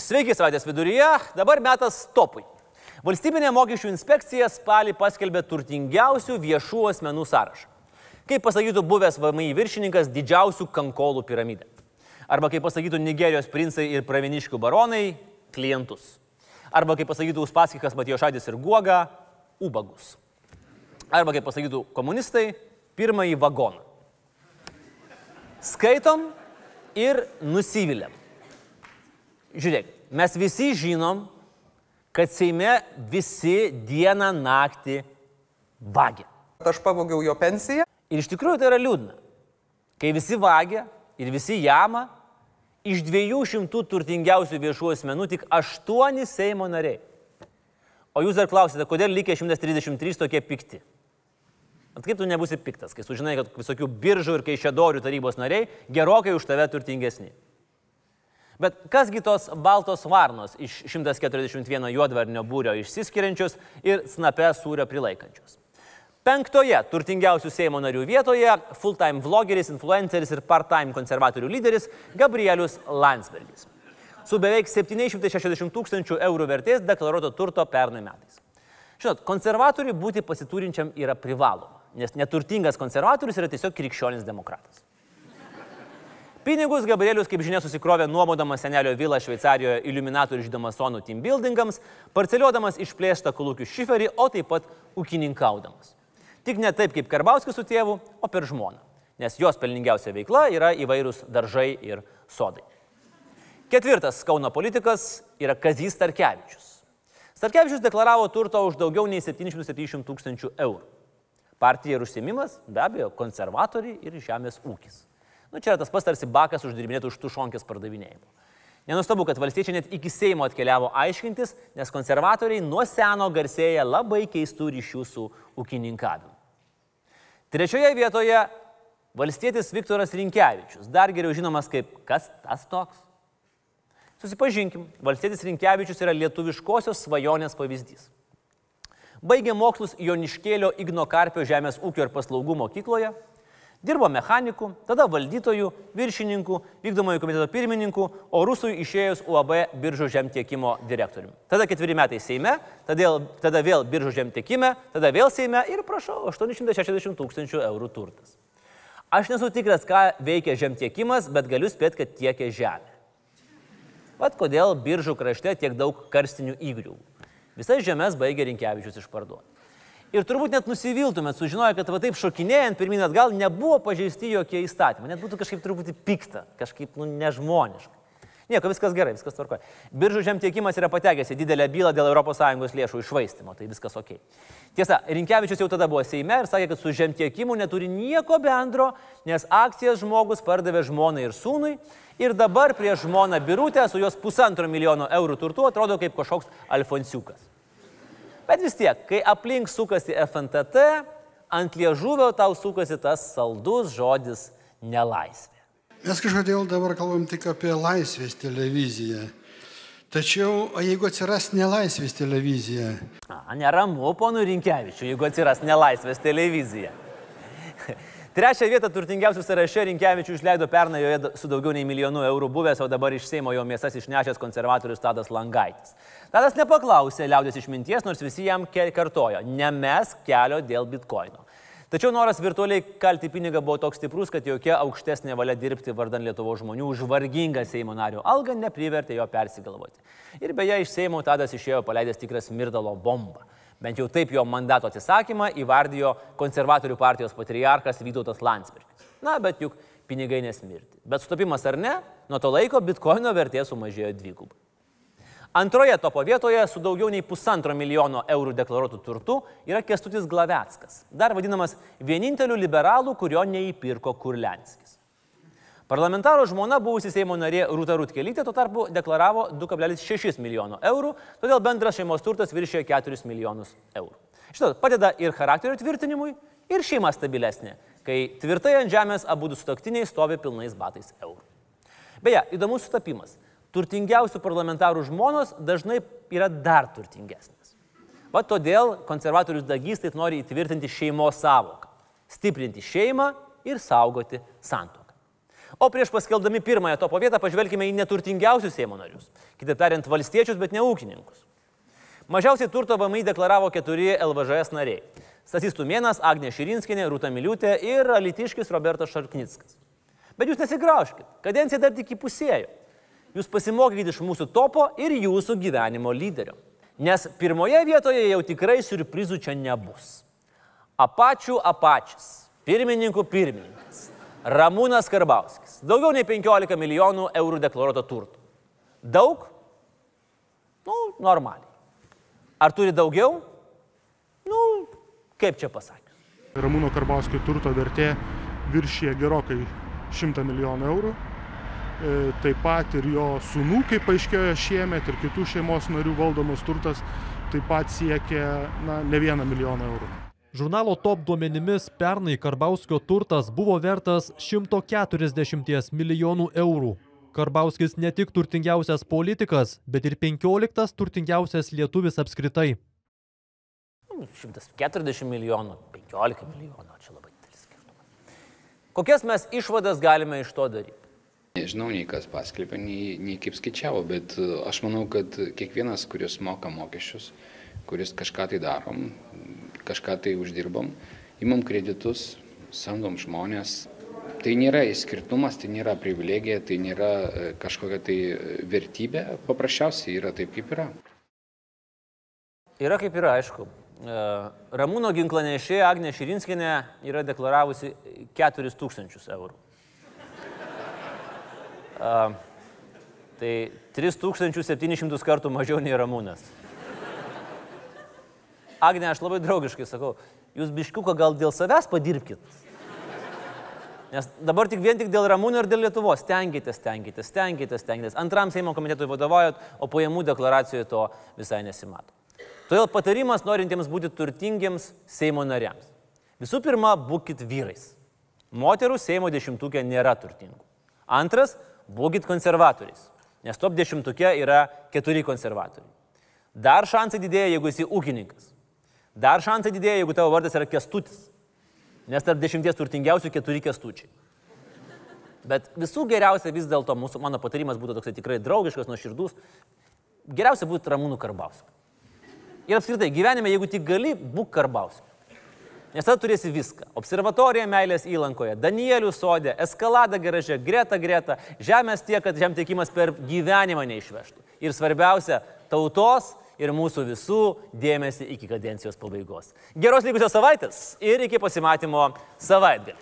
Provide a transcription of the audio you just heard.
Sveiki, savaitės viduryje. Dabar metas topui. Valstybinė mokesčių inspekcija spalį paskelbė turtingiausių viešų asmenų sąrašą. Kaip pasakytų buvęs VMI viršininkas, didžiausių kankolų piramidė. Arba kaip pasakytų Nigerijos princai ir praviniškių baronai, klientus. Arba kaip pasakytų Uspaskikas, Matijošadis ir Guoga, ubagus. Arba kaip pasakytų komunistai, pirmąjį vagoną. Skaitom ir nusivylėm. Žiūrėk, mes visi žinom, kad Seime visi dieną naktį vagia. Aš pavogiau jo pensiją. Ir iš tikrųjų tai yra liūdna. Kai visi vagia ir visi jama, iš 200 turtingiausių viešų asmenų tik 8 Seimo nariai. O jūs dar klausite, kodėl likę 133 tokie pikti? At kaip tu nebūsi piktas, kai sužinai, kad visokių biržų ir kaišėdorių tarybos nariai gerokai už tave turtingesni. Bet kasgi tos baltos varnos iš 141 juodvarnio būrio išsiskiriančios ir snape sūrio prilaikančios? Penktoje turtingiausių Seimo narių vietoje full-time vlogeris, influenceris ir part-time konservatorių lyderis Gabrielius Landsbergis. Su beveik 760 tūkstančių eurų vertės deklaruoto turto pernai metais. Žinot, konservatoriui būti pasiturinčiam yra privaloma, nes neturtingas konservatorius yra tiesiog krikščionis demokratas. Pinigus Gabrielius, kaip žinia, susikrovė nuomodamas senelio vilą Šveicarijoje Illuminatų ir Žydamasonų team buildingams, parceliodamas išplėštą kolūkių šiferį, o taip pat ūkininkaudamas. Tik ne taip kaip Karbauskis su tėvu, o per žmoną, nes jos pelningiausia veikla yra įvairūs daržai ir sodai. Ketvirtas Kauno politikas yra Kazys Starkevičius. Starkevičius deklaravo turto už daugiau nei 770 tūkstančių eurų. Partija ir užsiemimas, be abejo, konservatoriai ir žemės ūkis. Nu, čia yra tas pats tarsi bakas uždirbinėtų už tušonkės pardavinėjimo. Nenustabu, kad valstiečiai net iki Seimo atkeliavo aiškintis, nes konservatoriai nuo seno garsėja labai keistų ryšių su ūkininkavimu. Trečioje vietoje valstietis Viktoras Rinkevičius, dar geriau žinomas kaip kas tas toks. Susipažinkim, valstietis Rinkevičius yra lietuviškosios svajonės pavyzdys. Baigė mokslus Joniškėlio Igno Karpio žemės ūkio ir paslaugų mokykloje, Dirbo mechaniku, tada valdytojų, viršininku, vykdomojo komiteto pirmininku, o rusui išėjus UAB biržų žemtiekimo direktoriumi. Tada ketveri metai Seime, tada, tada vėl biržų žemtiekime, tada vėl Seime ir prašau 860 tūkstančių eurų turtas. Aš nesu tikras, ką veikia žemtiekimas, bet galiu spėti, kad tiekia žemė. Vat kodėl biržų krašte tiek daug karstinių įgrių. Visas žemės baigė Rinkevičius išparduoti. Ir turbūt net nusiviltumėt, sužinoję, kad va taip šokinėjant pirmin atgal nebuvo pažeisti jokie įstatymai. Net būtų kažkaip truputį pikta, kažkaip nu, nežmoniška. Nieko, viskas gerai, viskas tvarkoja. Biržų žemtiekimas yra patekęs į didelę bylą dėl ES lėšų išvaistimo, tai viskas ok. Tiesa, Rinkevičius jau tada buvo Seime ir sakė, kad su žemtiekimu neturi nieko bendro, nes akcijas žmogus pardavė žmonai ir sūnui ir dabar prieš žmoną birutę su jos pusantro milijono eurų turtu atrodo kaip kažkoks Alfonsiukas. Bet vis tiek, kai aplink sukasi FNTT, ant liežuvio tau sukasi tas saldus žodis nelaisvė. Mes kažkodėl dabar kalbam tik apie laisvės televiziją. Tačiau, o jeigu atsiras nelaisvės televizija? A, neramu, ponų Rinkevičiu, jeigu atsiras nelaisvės televizija. Trečią vietą turtingiausių sąraše Rinkevičių išleido pernai joje su daugiau nei milijonu eurų buvęs, o dabar iš Seimo jo mėsas išnešęs konservatorius Tadas Langaitis. Tadas nepaklausė liaudės išminties, nors visi jam kartojo, nemes kelio dėl bitkoino. Tačiau noras virtualiai kalti pinigą buvo toks stiprus, kad jokia aukštesnė valia dirbti vardan Lietuvo žmonių už vargingą Seimo nario algą neprivertė jo persigalvoti. Ir beje, iš Seimo Tadas išėjo paleidęs tikras mirdalo bombą. Bent jau taip jo mandato atsisakymą įvardijo konservatorių partijos patriarchas Vytautas Landsbergis. Na, bet juk pinigai nesmirti. Bet sutapimas ar ne, nuo to laiko bitkoino vertė sumažėjo dvigubai. Antroje topo vietoje su daugiau nei pusantro milijono eurų deklaruotų turtų yra Kestutis Glaveckas, dar vadinamas vieninteliu liberalu, kurio neįpirko Kurlenskis. Parlamentaro žmona, buvusi Seimo narė Rūta Rutkelytė, tuo tarpu deklaravo 2,6 milijono eurų, todėl bendras šeimos turtas viršėjo 4 milijonus eurų. Žinot, padeda ir charakterio tvirtinimui, ir šeima stabilesnė, kai tvirtai ant žemės abu du sutoktiniai stovi pilnais batais eurų. Beje, įdomus sutapimas. Turtingiausių parlamentarų žmonos dažnai yra dar turtingesnės. Va todėl konservatorius Dagys taip nori įtvirtinti šeimos savoką - stiprinti šeimą ir saugoti santuoką. O prieš paskeldami pirmąją topo vietą pažvelkime į neturtingiausius Seimo narius. Kitaip tariant, valstiečius, bet ne ūkininkus. Mažiausiai turto VMI deklaravo keturi LVŽS nariai. Stasys Tumėnas, Agnė Širinskinė, Rūta Miliutė ir Alitiškis Robertas Šarknickas. Bet jūs nesigraužkite, kadencija dar tik įpusėjo. Jūs pasimokykite iš mūsų topo ir jūsų gyvenimo lyderio. Nes pirmoje vietoje jau tikrai surprizų čia nebus. Apačių apačias, pirmininkų pirmininkas, Ramūnas Karbauskis. Daugiau nei 15 milijonų eurų deklaruoto turto. Daug? Nu, normaliai. Ar turi daugiau? Nu, kaip čia pasakius. Ramūno Karbauskio turto vertė viršyje gerokai 100 milijonų eurų. E, Taip pat ir jo sunų, kaip paaiškėjo šiemet, ir kitų šeimos narių valdomas turtas taip pat siekia na, ne vieną milijoną eurų. Žurnalo Top duomenimis pernai Karbauskio turtas buvo vertas 140 milijonų eurų. Karbauskis ne tik turtingiausias politikas, bet ir 15 turtingiausias lietuvis apskritai. Nu, 140 milijonų, 15 milijonų, čia labai didelis skirtumas. Kokias mes išvadas galime iš to daryti? Nežinau, nei kas paskelbė, nei, nei kaip skaičiavo, bet e, aš manau, kad kiekvienas, kuris moka mokesčius, kuris kažką tai darom, kažką tai uždirbam, imam kreditus, samdom žmonės. Tai nėra išskirtumas, tai nėra privilegija, tai nėra e, kažkokia tai e, vertybė, paprasčiausiai yra taip, kaip yra. Yra kaip yra, aišku. E, Ramūno ginklanešė Agnė Širinskinė yra deklaravusi 4000 eurų. Tai 3700 kartų mažiau nei Ramūnas. Agne, aš labai draugiškai sakau, jūs biškiuką gal dėl savęs padirbkit. Nes dabar tik vien tik dėl Ramūno ir dėl Lietuvos. Tenkitės, tenkitės, tenkitės, tenkitės. Antram Seimo komitetui vadovaujat, o pajamų deklaracijoje to visai nesimato. Todėl patarimas norintiems būti turtingiems Seimo nariams. Visų pirma, būkite vyrais. Moterų Seimo dešimtukė nėra turtingų. Antras, būkite konservatoriais. Nes top dešimtukė yra keturi konservatoriai. Dar šansai didėja, jeigu esi ūkininkas. Dar šansai didėja, jeigu tavo vardas yra kestutis. Nes tarp dešimties turtingiausių keturi kestučiai. Bet visų geriausia vis dėlto mūsų, mano patarimas būtų toksai tikrai draugiškas, nuoširdus. Geriausia būtų Ramūnų Karbauskų. Ir apskritai, gyvenime, jeigu tik gali, būk Karbauskų. Nes tada turėsi viską. Observatorija meilės įlankoje, Danielių sodė, eskalada garaže, greta greta, žemės tiek, kad žemtiekimas per gyvenimą neišvežtų. Ir svarbiausia, tautos ir mūsų visų dėmesį iki kadencijos pabaigos. Geros likusios savaitės ir iki pasimatymo savaitgalį.